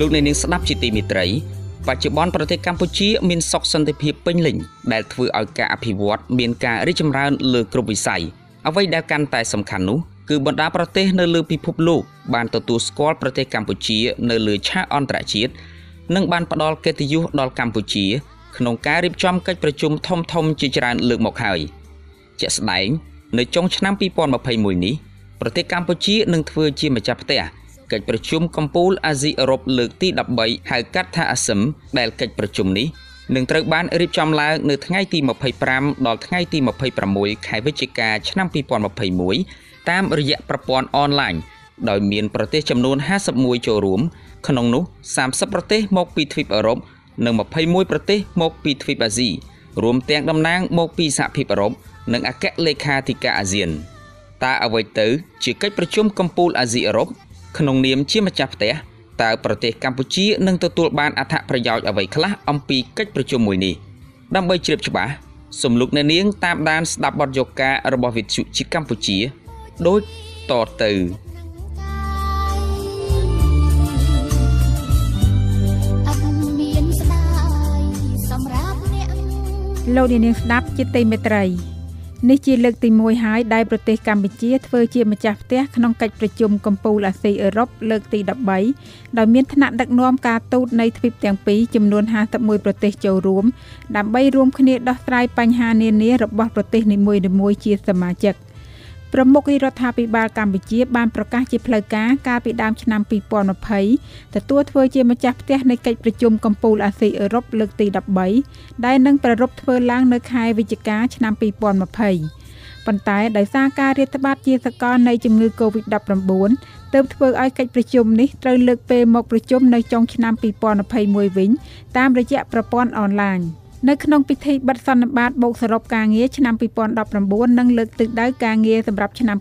លោកអ្នកនាងស្ដាប់ជាទីមេត្រីបច្ចុប្បន្នប្រទេសកម្ពុជាមានសុខសន្តិភាពពេញលេញដែលធ្វើឲ្យការអភិវឌ្ឍមានការរីកចម្រើនលើគ្រប់វិស័យអ្វីដែលកាន់តែសំខាន់នោះគឺបណ្ដាប្រទេសនៅលើពិភពលោកបានទទួលស្គាល់ប្រទេសកម្ពុជានៅលើឆាកអន្តរជាតិនិងបានផ្ដល់កិត្តិយសដល់កម្ពុជា ក្នុងការរៀបចំកិច្ចប្រជុំធំៗជាច្រើនលើកមកហើយជាក់ស្ដែង នៅចុងឆ្នាំ2021នេះប្រទេសកម្ពុជានឹងធ្វើជាម្ចាស់ផ្ទះ កិច្ចប្រជុំកំពូលអាស៊ីអឺរ៉ុបលើកទី13ហៅកាត់ថាអាស៊ឹមដែលកិច្ចប្រជុំនេះនឹងត្រូវបានរៀបចំឡើងនៅថ្ងៃទី25ដល់ថ្ងៃទី26ខែវិច្ឆិកាឆ្នាំ2021តាមរយៈប្រព័ន្ធអនឡាញដោយមានប្រទេសចំនួន51ចូលរួម ក្នុងនោះ30ប្រទេសមកពីទ្វីបអឺរ៉ុបនិង21ប្រទេសមកពីទ្វីបអាស៊ីរួមទាំងតំណាងមកពីសហភាពអឺរ៉ុបនិងអគ្គលេខាធិការអាស៊ានតើអ្វីទៅជាកិច្ចប្រជុំកំពូលអាស៊ីអឺរ៉ុប ក្នុងនាមជាម្ចាស់ផ្ទះតើប្រទេសកម្ពុជានឹងទទួលបានអត្ថប្រយោជន៍អ្វីខ្លះអំពីកិច្ចប្រជុំមួយនេះដើម្បីជ្រាបច្បាស់សូមលោកអ្នកនាងតាមដានស្ដាប់បទយកការរបស់វិទ្យុជីកម្ពុជាដូចតទៅលោកនាងស្ដាប់ជាទីមេត្រី នេះជាលើកទី1ហើយដែលប្រទេសកម្ពុជាធ្វើជាម្ចាស់ផ្ទះក្នុងកិច្ចប្រជុំកំពូលអាស៊ីអឺរ៉ុបលើកទី13ដោយមានថ្នាក់ដឹកនាំការទូតនៃទ្វីបទាំងពីរចំនួន51ប្រទេសចូលរួម ដើម្បីរួមគ្នាដោះស្រាយបញ្ហានានារបស់ប្រទេសនីមួយៗជាសមាជិក។ ប្រមុខរដ្ឋាភិបាលកម្ពុជាបានប្រកាសជាផ្លូវការកាលពីដើមឆ្នាំ2020ទទួលធ្វើជាម្ចាស់ផ្ទះនៃកិច្ចប្រជុំកំពូលអាស៊ីអឺរ៉ុបលើកទី13ដែលនឹងប្រារព្ធធ្វើឡើងនៅខែវិច្ឆិកាឆ្នាំ2020ប៉ុន្តែដោយសារការរាតត្បាតជាសកលនៃជំងឺ Covid-19 ទើបធ្វើឲ្យកិច្ចប្រជុំនេះត្រូវលើកពេលមកប្រជុំនៅចុងឆ្នាំ2021វិញតាមរយៈប្រព័ន្ធអនឡាញ។ នៅក្នុងពិធីបិទសន្និបាតបូកសរុបការងារឆ្នាំ2019និងលើកទិសដៅការងារសម្រាប់ឆ្នាំ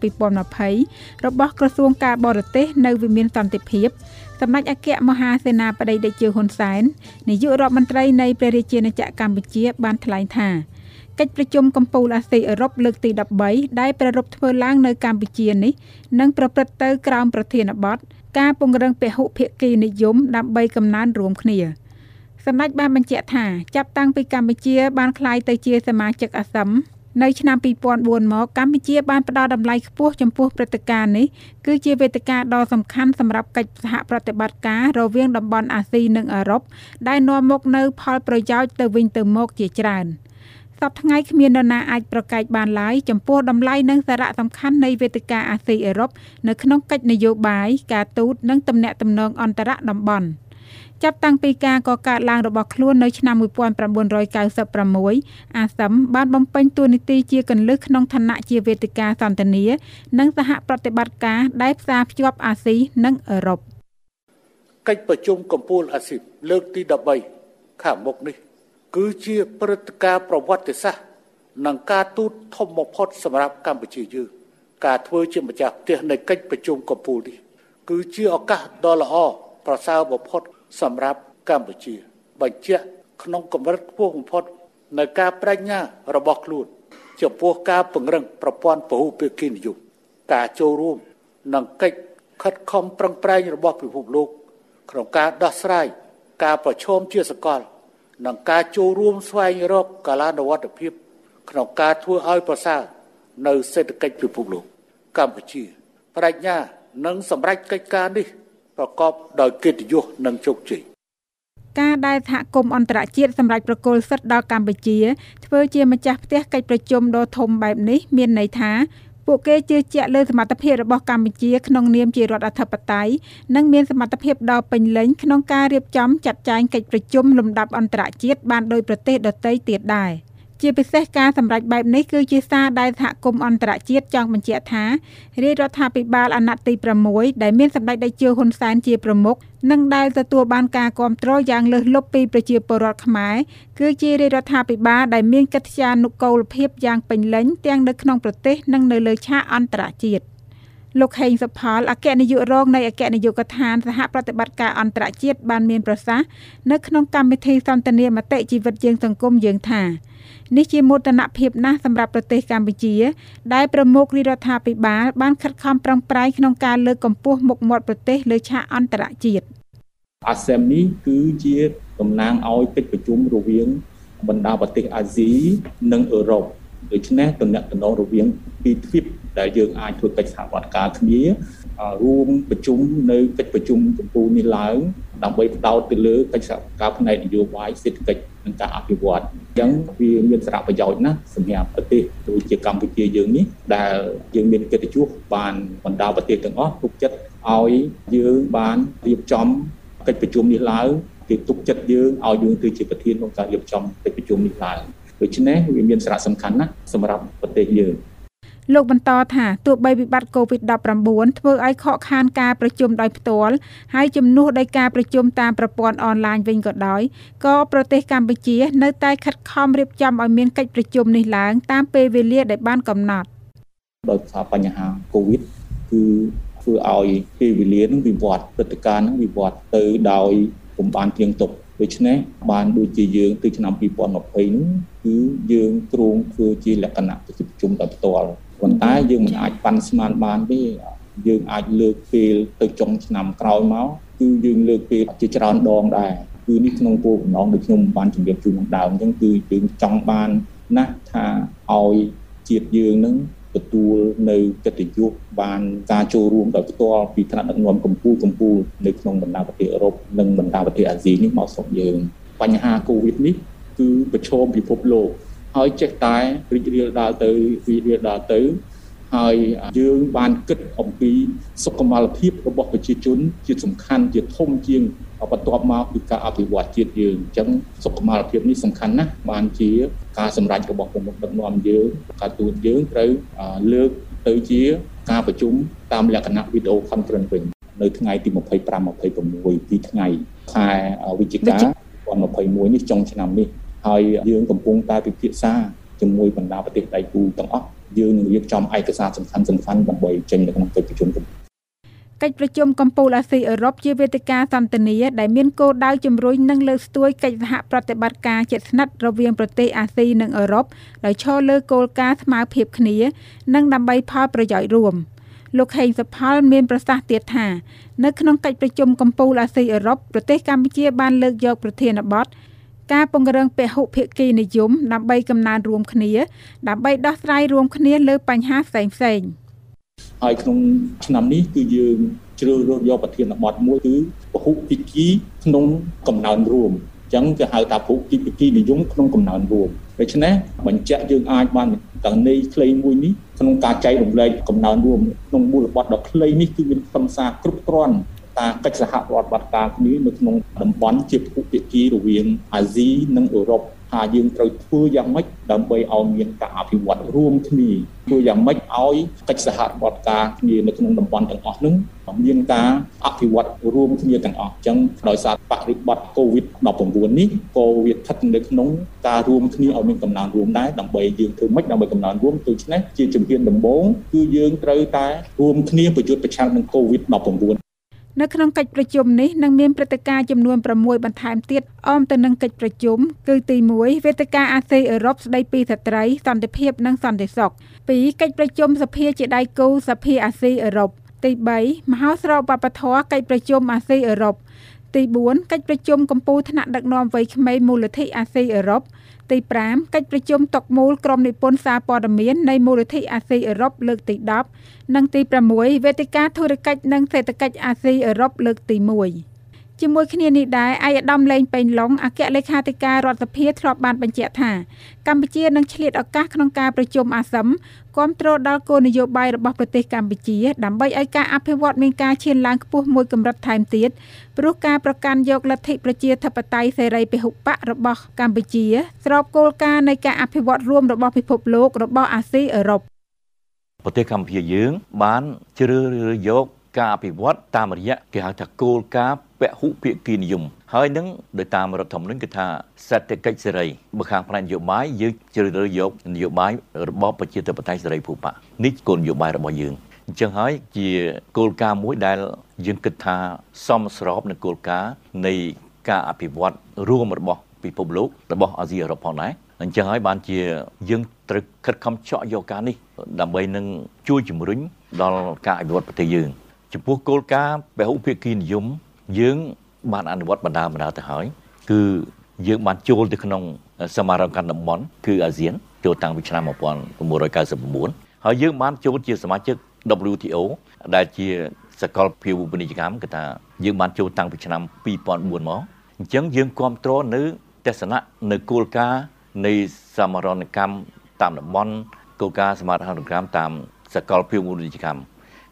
2020របស់ក្រសួងការបរទេសនៅវិមានសន្តិភាពសម្ដេចអគ្គមហាសេនាបតីតេជោហ៊ុនសែននាយករដ្ឋមន្ត្រីនៃព្រះរាជាណាចក្រកម្ពុជាបានថ្លែងថាកិច្ចប្រជុំកំពូលអាស៊ីអឺរ៉ុបលើកទី13ដែលប្រារព្ធធ្វើឡើងនៅកម្ពុជានេះនឹងប្រព្រឹត្តទៅក្រោមប្រធានបទការពង្រឹងពហុភាគីនិយមដើម្បីកំណើនរួមគ្នា។ សម្ដេចបានបញ្ជាក់ថាចាប់តាំងពីកម្ពុជាបានក្លាយទៅជាសមាជិកអាស៊ាននៅឆ្នាំ2004មកកម្ពុជាបានផ្ដល់តម្លៃខ្ពស់ចំពោះព្រឹត្តិការណ៍នេះគឺជាវេទិកាដ៏សំខាន់សម្រាប់កិច្ចសហប្រតិបត្តិការរវាងតំបន់អាស៊ីនិងអឺរ៉ុបដែលនាំមកនៅផលប្រយោជន៍ទៅវិញទៅមកជាច្រើនសប្តាហ៍ថ្ងៃគ្មាននរណាអាចប្រកែកបានឡើយចំពោះតម្លៃនិងសារៈសំខាន់នៃវេទិកាអាស៊ីអឺរ៉ុបនៅក្នុងកិច្ចនយោបាយការទូតនិងទំនាក់ទំនងអន្តរតំបន់។ ចាប់តាំងពីការកកើតឡើងរបស់ខ្លួននៅឆ្នាំ1996អាសឹមបានបំពេញតួនាទីជាកន្លឹះក្នុងឋានៈជាវេទិកាសន្ទនា និងសហប្រតិបត្តិការដែលផ្សារភ្ជាប់អាស៊ីនិងអឺរ៉ុបកិច្ចប្រជុំកំពូលអាស៊ីលើកទី13ខាងមុខនេះ គឺជាព្រឹត្តិការណ៍ប្រវត្តិសាស្ត្រនិងការទូតធំបំផុតសម្រាប់កម្ពុជាយើងការធ្វើជាម្ចាស់ផ្ទះនៃកិច្ចប្រជុំកំពូលនេះគឺជាឱកាសដ៏ល្អប្រសើរបំផុត សម្រាប់កម្ពុជាបញ្ជាក់ក្នុងកម្រិតខ្ពស់បំផុតនៅការបដិញ្ញារបស់ខ្លួនចំពោះការពង្រឹងប្រព័ន្ធពហុភាគីនិយមការចូលរួមនិងកិច្ចខិតខំប្រឹងប្រែងរបស់ពិភពលោកក្នុងការដោះស្រាយការប្រឈមជាសកលនិងការចូលរួមស្វែងរកកាលានុវត្តភាពក្នុងការធ្វើឲ្យប្រសើរនៅសេដ្ឋកិច្ចពិភពលោកកម្ពុជាបដិញ្ញានិងសម្រេចកិច្ចការនេះ ប្រកបដោយកិត្តិយសនិងជោគជ័យការដែលសហគមន៍អន្តរជាតិសម្រាប់ប្រគល់សិទ្ធិដល់កម្ពុជា ធ្វើជាម្ចាស់ផ្ទះកិច្ចប្រជុំដ៏ធំបែបនេះមានន័យថាពួកគេជឿជាក់លើសមត្ថភាពរបស់កម្ពុជាក្នុងនាមជារដ្ឋអធិបតេយ្យនិងមានសមត្ថភាពដ៏ពេញលេញក្នុងការរៀបចំចាត់ចែងកិច្ចប្រជុំលំដាប់អន្តរជាតិបានដោយប្រទេសដទៃទៀតដែរ។ ជាពិសេសការសម្រេចបែបនេះគឺជាសារដែលសហគមន៍អន្តរជាតិចង់បញ្ជាក់ថារាជរដ្ឋាភិបាលអាណត្តិទី6ដែលមានសម្ដេចតេជោហ៊ុនសែនជាប្រមុខនិងដែលទទួលបានការគាំទ្រយ៉ាងលើសលប់ពីប្រជាពលរដ្ឋខ្មែរគឺជារាជរដ្ឋាភិបាលដែលមានកិត្យានុកូលភាពយ៉ាងពេញលេញទាំងនៅក្នុងប្រទេសនិងនៅលើឆាកអន្តរជាតិ លោកហេងសុផលអគ្គនាយករងនៃអគ្គនាយកដ្ឋានសហប្រតិបត្តិការអន្តរជាតិបានមានប្រសាសន៍នៅក្នុងកម្មវិធីសន្ទនាមតិជីវិតយើងសង្គមយើងថានេះជាមោទនភាពណាស់សម្រាប់ប្រទេសកម្ពុជា ដែលប្រមុខរដ្ឋាភិបាលបានខិតខំប្រឹងប្រែងក្នុងការលើកកម្ពស់មុខមាត់ប្រទេសលើឆាកអន្តរជាតិ។ ASEM នេះគឺជាតំណាងឲ្យកិច្ចប្រជុំរវាងបណ្ដាប្រទេសអាស៊ីនិងអឺរ៉ុបដូច្នេះតំណែងតំណងរវាងពីរទ្វីប ដែលយើងអាចធ្វើកិច្ចសហប្រតិការគ្នារួមប្រជុំនៅកិច្ចប្រជុំកម្ពុជានេះឡើងដើម្បីផ្ដោតទៅលើកិច្ចសហការផ្នែកនយោបាយសេដ្ឋកិច្ចនិងការអភិវឌ្ឍអញ្ចឹងវាមានសារៈប្រយោជន៍ណាស់សម្រាប់ប្រទេសដូចជាកម្ពុជាយើងនេះដែលយើងមានកិត្តិយសបានបណ្ដាប្រទេសទាំងអស់ទុកចិត្តឲ្យយើងបានរៀបចំកិច្ចប្រជុំនេះឡើងគេទុកចិត្តយើងឲ្យយើងគឺជាប្រធានក្នុងការរៀបចំកិច្ចប្រជុំនេះឡើងដូច្នេះវាមានសារៈសំខាន់ណាស់សម្រាប់ប្រទេសយើង លោកបន្តថាទោះបីវិបត្តិ COVID-19 ធ្វើឲ្យខកខានការប្រជុំដោយផ្ទាល់ហើយជំនួសដោយការប្រជុំតាមប្រព័ន្ធអនឡាញវិញក៏ដោយក៏ប្រទេសកម្ពុជា នៅតែខិតខំរៀបចំឲ្យមានកិច្ចប្រជុំនេះឡើងតាមពេលវេលាដែលបានកំណត់ដោយសារបញ្ហា COVID គឺធ្វើឲ្យពេលវេលានឹងវិវត្តព្រឹត្តិការណ៍នឹងវិវត្តទៅដោយពុំបានទៀងទុកដូច្នេះបានដូចជាយើងទៅឆ្នាំ2020នោះគឺយើងគ្រោងធ្វើជាលក្ខណៈប្រជុំដោយផ្ទាល់ ប៉ុន្តែយើងមិនអាចប៉ាន់ស្មានបានទេយើងអាចលើកពេលទៅចុងឆ្នាំក្រោយមកគឺយើងលើកពេលជាច្រើនដងដែរគឺនេះក្នុងគោលបំណងដូចខ្ញុំបានជម្រាបជូនខាងដើមអញ្ចឹងគឺយើងចង់បានណាស់ថាឲ្យជាតិយើងនឹងទទួលនៅកិត្តិយសបានការចូលរួមដោយផ្ទាល់ពីថ្នាក់ដឹកនាំកម្ពុជាកម្ពុជានៅក្នុងបណ្ដាប្រទេសអឺរ៉ុបនិងបណ្ដាប្រទេសអាស៊ីនេះមកស្រុកយើងបញ្ហាកូវីដនេះគឺប្រឈមពិភពលោក ហើយចេះតែរីករាលដាលទៅរីករាលដាលទៅហើយយើងបានគិតអំពីសុខុមាលភាពរបស់ប្រជាជន ជាសំខាន់ជាធំជាងបន្ទាប់មកពីការអភិវឌ្ឍជាតិយើងអញ្ចឹងសុខុមាលភាពនេះសំខាន់ណាស់បានជាការសម្រេចរបស់ប្រមុខដឹកនាំយើងការទូតយើងត្រូវលើកទៅជាការប្រជុំតាមលក្ខណៈវីដេអូ conference វិញនៅថ្ងៃទី25 26ទីថ្ងៃខែវិច្ឆិកា2021នេះចុងឆ្នាំនេះ ហើយយើងកំពុងតែពិភាក្សាជាមួយបណ្ដាប្រទេសដៃគូទាំងអស់យើងនឹងរៀបចំឯកសារសំខាន់សំខាន់ដើម្បីចេញនៅក្នុងកិច្ចប្រជុំកិច្ចប្រជុំកំពូលអាស៊ីអឺរ៉ុបជាវេទិកាសន្ទនាដែលមានគោលដៅជំរុញនិងលើកស្ទួយកិច្ចសហប្រតិបត្តិការជិតស្និទ្ធរវាងប្រទេសអាស៊ីនិងអឺរ៉ុបដោយឈរលើគោលការណ៍ស្មើភាពគ្នា និងដើម្បីផលប្រយោជន៍រួមលោកហេងសុផលមានប្រសាសន៍ទៀតថានៅក្នុងកិច្ចប្រជុំកំពូលអាស៊ីអឺរ៉ុបប្រទេសកម្ពុជាបានលើកយកប្រធានបទ ការពង្រឹងពហុភាគីនិយមដើម្បីកំណើនរួមគ្នា ដើម្បីដោះស្រាយរួមគ្នាលើបញ្ហាផ្សេងផ្សេងហើយក្នុងឆ្នាំនេះគឺយើងជ្រើសរើសយកប្រធានបទមួយគឺពហុភាគីក្នុងកំណើនរួមអញ្ចឹងគេហៅថាពហុភាគីនិយមក្នុងកំណើនរួមដូច្នេះបញ្ជាក់យើងអាចបានទាំងន័យខ្លីមួយនេះក្នុងការចែករំលែកកំណើនរួមក្នុងមូលបទដ៏ខ្លីនេះគឺមានខ្លឹមសារគ្រប់គ្រាន់ ការកិច្ចសហប្រតិបត្តិការគ្នានៅក្នុងតំបន់ជាភូភាគីរវាងអាស៊ីនិងអឺរ៉ុបថាយើងត្រូវធ្វើយ៉ាងម៉េចដើម្បីឲ្យមានការអភិវឌ្ឍរួមគ្នាធ្វើយ៉ាងម៉េចឲ្យកិច្ចសហប្រតិការគ្នានៅក្នុងតំបន់ទាំងអស់នោះមានការអភិវឌ្ឍរួមគ្នាទាំងអស់អញ្ចឹងដោយសារបរិបត្តិ COVID-19 នេះក៏វាស្ថិតនៅក្នុងការរួមគ្នាឲ្យមានកំណើនរួមដែរដើម្បីយើងធ្វើម៉េចដើម្បីកំណើនរួមដូច្នេះជាជំហានដំបូងគឺយើងត្រូវតែរួមគ្នាប្រយុទ្ធប្រឆាំងនឹង COVID-19 នៅក្នុងកិច្ចប្រជុំនេះនឹងមានព្រឹត្តិការណ៍ចំនួន6បន្ថែមទៀតអមទៅនឹងកិច្ចប្រជុំគឺទី1វេទិកាអាស៊ីអឺរ៉ុបស្ដីពីស្ត្រីសន្តិភាពនិងសន្តិសុខ2កិច្ចប្រជុំសភាជាដៃគូសភាអាស៊ីអឺរ៉ុបទី3មហោស្រពវប្បធម៌កិច្ចប្រជុំអាស៊ីអឺរ៉ុបទី4កិច្ចប្រជុំកម្ពុជាថ្នាក់ដឹកនាំវ័យក្មេងមូលនិធិអាស៊ីអឺរ៉ុប ទី5កិច្ចប្រជុំតុកមូលក្រុមនិពន្ធសារព័ត៌មាននៃមូលនិធិអាស៊ីអឺរ៉ុបលើកទី10និងទី6វេទិកាធុរកិច្ចនិងសេដ្ឋកិច្ចអាស៊ីអឺរ៉ុបលើកទី1 ជាមួយគ្នានេះដែរឯកឧត្តមលេងប៉េងឡុងអគ្គលេខាធិការរដ្ឋសភាធ្លាប់បានបញ្ជាក់ថាកម្ពុជានឹងឆ្លៀតឱកាសក្នុងការប្រជុំអាស៊ានគ្រប់គ្រងដល់គោលនយោបាយរបស់ប្រទេសកម្ពុជាដើម្បីឲ្យការអភិវឌ្ឍមានការឈានឡើងខ្ពស់មួយកម្រិតថែមទៀតព្រោះការប្រកាន់យកលទ្ធិប្រជាធិបតេយ្យសេរីពហុបករបស់កម្ពុជា ស្របគោលការណ៍នៃការអភិវឌ្ឍរួមរបស់ពិភពលោករបស់អាស៊ីអឺរ៉ុបប្រទេសកម្ពុជាយើងបានជ្រើសរើសយក ការអភិវឌ្ឍតាមរយៈគេហៅថាគោលការណ៍ពហុភាគីនិយមហើយនឹងដោយតាមរដ្ឋធម្មនុញ្ញគឺថាសេដ្ឋកិច្ចសេរីបើខាងផ្នែកនយោបាយយើងជ្រើសរើសយកនយោបាយរបបប្រជាធិបតេយ្យសេរីភូប៉ានេះគោលនយោបាយរបស់យើងអញ្ចឹងហើយជាគោលការណ៍មួយដែលយើងគិតថាសមស្របនឹងគោលការណ៍នៃការអភិវឌ្ឍរួមរបស់ពិភពលោករបស់អាស៊ីអឺរ៉ុបផងដែរអញ្ចឹងហើយបានជាយើងត្រូវខិតខំចော့យកការនេះដើម្បីនឹងជួយជំរុញដល់ការអភិវឌ្ឍប្រទេសយើង ចំពោះគោលការណ៍ពហុភាគីនិយម យើង បានអនុវត្តបណ្ដាបណ្ដាទៅហើយ គឺយើងបានចូលទៅក្នុងសមាគមតំបន់គឺអាស៊ានចូលតាំងពីឆ្នាំ1999ហើយយើងបានចូលជាសមាជិក WTO ដែលជាសកលភាវូបនីយកម្មគឺថាយើងបានចូលតាំងពីឆ្នាំ2004មកអញ្ចឹងយើងគ្រប់គ្រងនៅទស្សនៈនៅគោលការណ៍នៃសមរណកម្មតាមតំបន់គោលការណ៍សមរណកម្មតាមសកលភាវូបនីយកម្ម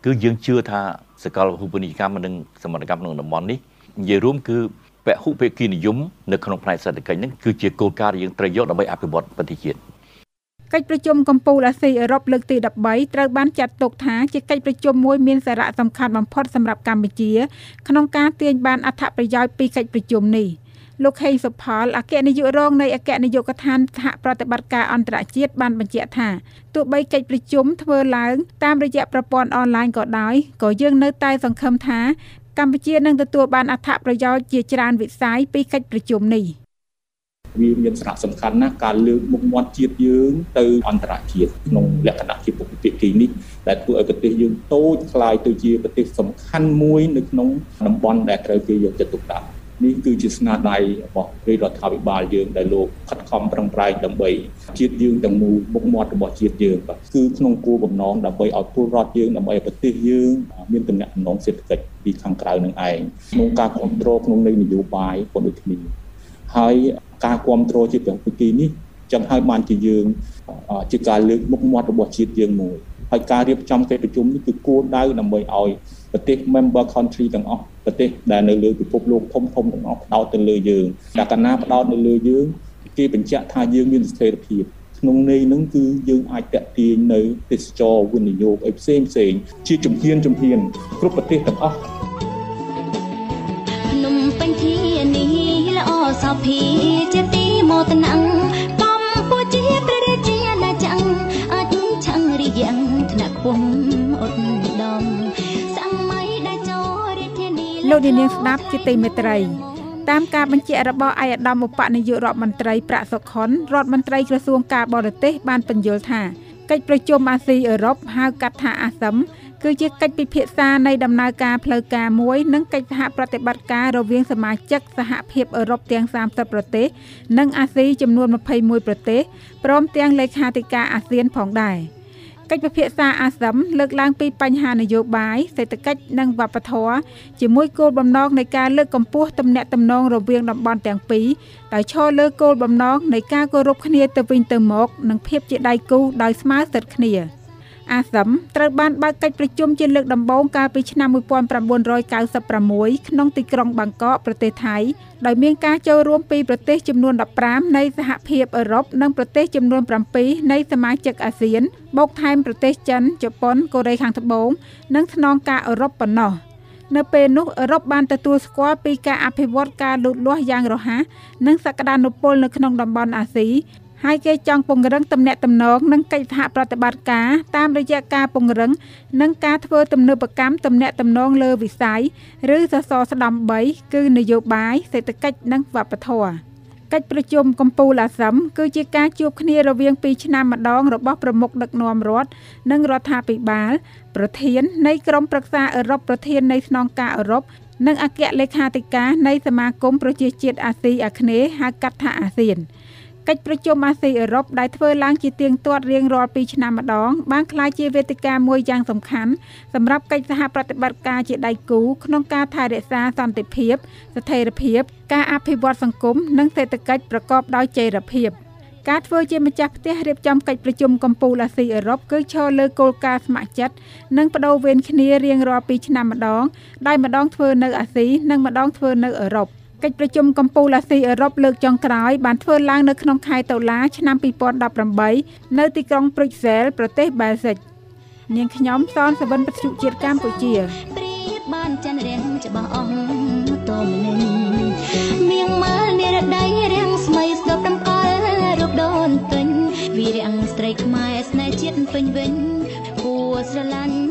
គឺយើងជឿថាសកលភាវូបនីយកម្មនិងសមរណកម្មក្នុងតំបន់នេះនិយាយរួមគឺពហុភាគីនិយមនៅក្នុងផ្នែកសេដ្ឋកិច្ចហ្នឹងគឺជាគោលការណ៍ដែលយើងត្រូវយកដើម្បីអភិវឌ្ឍប្រទេសជាតិកិច្ចប្រជុំកំពូលអាស៊ីអឺរ៉ុបលើកទី13ត្រូវបានចាត់ទុកថាជាកិច្ចប្រជុំមួយមានសារៈសំខាន់បំផុតសម្រាប់កម្ពុជាក្នុងការទាញបានអត្ថប្រយោជន៍ពីកិច្ចប្រជុំនេះ លោកហេងសុផលអគ្គនាយករងនៃអគ្គនាយកដ្ឋានសហប្រតិបត្តិការអន្តរជាតិបានបញ្ជាក់ថាទោះបីកិច្ចប្រជុំធ្វើឡើងតាមរយៈប្រព័ន្ធអនឡាញក៏ដោយក៏យើងនៅតែសង្ឃឹមថាកម្ពុជានឹងទទួលបានអត្ថប្រយោជន៍ជាច្រើនវិស័យពីកិច្ចប្រជុំនេះវាមានសារៈសំខាន់ណាស់ការលើកមុខមាត់ជាតិយើងទៅអន្តរជាតិក្នុងលក្ខណៈជាពុកភាគីនេះដែលធ្វើឲ្យប្រទេសយើងតូចคล้ายទៅជាប្រទេសសំខាន់មួយនៅក្នុងតំបន់ដែលត្រូវគេយកចិត្តទុកដាក់ នេះគឺជាស្នាដៃរបស់រាជរដ្ឋាភិបាលយើងដែលលោកខិតខំប្រឹងប្រែងដើម្បីជាតិយើងទាំងមូលមុខមាត់របស់ជាតិយើងបាទគឺក្នុងគោលបំណងដើម្បីឲ្យពលរដ្ឋយើងដើម្បីឲ្យប្រទេសយើងមានទំនាក់ទំនងសេដ្ឋកិច្ចពីខាងក្រៅនឹងឯងក្នុងការគ្រប់គ្រងក្នុងនយោបាយក៏ដូចគ្នាហើយការគ្រប់គ្រងជាប្រវិធីនេះចឹងហើយបានជាយើងជាការលើកមុខមាត់របស់ជាតិយើងមួយហើយការរៀបចំកិច្ចប្រជុំនេះគឺគោលដៅដើម្បីឲ្យប្រទេស member country ទាំងអស់ ប្រទេសដែលនៅលើពិភពលោកធំធំទាំងអស់ផ្ដោតទៅលើយើងតែកាលណាផ្ដោតនៅលើយើងគេបញ្ជាក់ថាយើងមានស្ថិរភាពក្នុងន័យហ្នឹងគឺយើងអាចតេទៀងនៅទេសចរវិនិយោគឲ្យផ្សេងផ្សេងជាជំហានជំហានគ្រប់ប្រទេសទាំងអស់ភ្នំពេញធានីល្អសោភីជាទីមោទនៈ លោកនាងស្ដាប់ជាទីមេត្រីតាមការបញ្ជាក់របស់ឯកឧត្តមឧបនាយករដ្ឋមន្ត្រីប្រាក់សុខុនរដ្ឋមន្ត្រីក្រសួងការបរទេសបានបញ្យល់ថាកិច្ចប្រជុំអាស៊ីអឺរ៉ុបហៅកាត់ថាអាស៊ឹមគឺជាកិច្ចពិភាក្សានៃដំណើរការផ្លូវការមួយនិងកិច្ចសហប្រតិបត្តិការរវាងសមាជិកសហភាពអឺរ៉ុបទាំង30ប្រទេស និងអាស៊ីចំនួន21ប្រទេសព្រមទាំងលេខាធិការអាស៊ានផងដែរ។ កិច្ចពិភាក្សាអាស៊ឹមលើកឡើងពីបញ្ហានយោបាយសេដ្ឋកិច្ចនិងវប្បធម៌ជាមួយគោលបំណងនៃការលើកកម្ពស់ទំនាក់ទំនងរវាងតំបន់ទាំងពីរដោយឈរលើគោលបំណងនៃការគោរពគ្នាទៅវិញទៅមក និងភាពជាដៃគូដោយស្មើសិទ្ធិគ្នា។ អាស៊ឹមត្រូវបានបើកកិច្ចប្រជុំជាលើកដំបូងកាលពីឆ្នាំ1996ក្នុងទីក្រុងបាងកកប្រទេសថៃដោយមានការចូលរួមពីប្រទេសចំនួន15នៃសហភាពអឺរ៉ុបនិងប្រទេសចំនួន7នៃសមាជិកអាស៊ានបូកថែមប្រទេសចិនជប៉ុនកូរ៉េខាងត្បូងនិងថ្នងការអឺរ៉ុបប៉ុណ្ណោះនៅពេលនោះអឺរ៉ុបបានទទួលស្គាល់ពីការអភិវឌ្ឍការលូតលាស់យ៉ាងរហ័សនិងសក្តានុពលនៅក្នុងតំបន់អាស៊ី ហើយគេចង់ពង្រឹងទំនាក់ទំនងនិងកិច្ចសហប្រតិបត្តិការតាមរយៈការពង្រឹងនិងការធ្វើទំនើបកម្មទំនាក់ទំនងលើវិស័យឬសសរស្តម្ភ3គឺនយោបាយសេដ្ឋកិច្ចនិងវប្បធម៌កិច្ចប្រជុំកំពូលអាស៊ឹមគឺជាការជួបគ្នារវាង2ឆ្នាំម្ដងរបស់ប្រមុខដឹកនាំរដ្ឋនិងរដ្ឋាភិបាលប្រធាននៃក្រុមប្រឹក្សាអឺរ៉ុបប្រធាននៃស្នងការអឺរ៉ុបនិងអគ្គលេខាធិការនៃសមាគមប្រជាជាតិអាស៊ីអាគ្នេយ៍ហៅកាត់ថាអាស៊ាន។ កិច្ចប្រជុំអាស៊ីអឺរ៉ុបដែលធ្វើឡើងជាទៀងទាត់រៀងរាល់2ឆ្នាំម្ដងបានក្លាយជាវេទិកាមួយយ៉ាងសំខាន់សម្រាប់កិច្ចសហប្រតិបត្តិការជាដៃគូក្នុងការថែរក្សាសន្តិភាព ស្ថិរភាព ការអភិវឌ្ឍសង្គមនិងសេដ្ឋកិច្ចប្រកបដោយចីរភាពការធ្វើជាម្ចាស់ផ្ទះរៀបចំកិច្ចប្រជុំកំពូលអាស៊ីអឺរ៉ុបគឺឈរលើគោលការណ៍ស្ម័គ្រចិត្តនិងបដូរវេនគ្នារៀងរាល់2ឆ្នាំម្ដងដោយម្ដងធ្វើនៅអាស៊ីនិងម្ដងធ្វើនៅអឺរ៉ុប កិច្ចប្រជុំកំពូលអាស៊ីអឺរ៉ុបលើកចុងក្រោយបានធ្វើឡើងនៅក្នុងខែតុលាឆ្នាំ2018នៅទីក្រុងព្រុចសែលប្រទេសបែលហ្សិកនាងខ្ញុំសនសវិនពទ្យុជាតិកម្ពុជាព្រៀបបានចិនរៀងច្បាស់អស់តមនិនមៀងមើលនិរដីរៀងស្មីស្ដប់ដំកល់រូបដូនពេញវីរាំងស្រីខ្មែរស្នេហ៍ជាតិពេញវិញគួស្រឡាញ់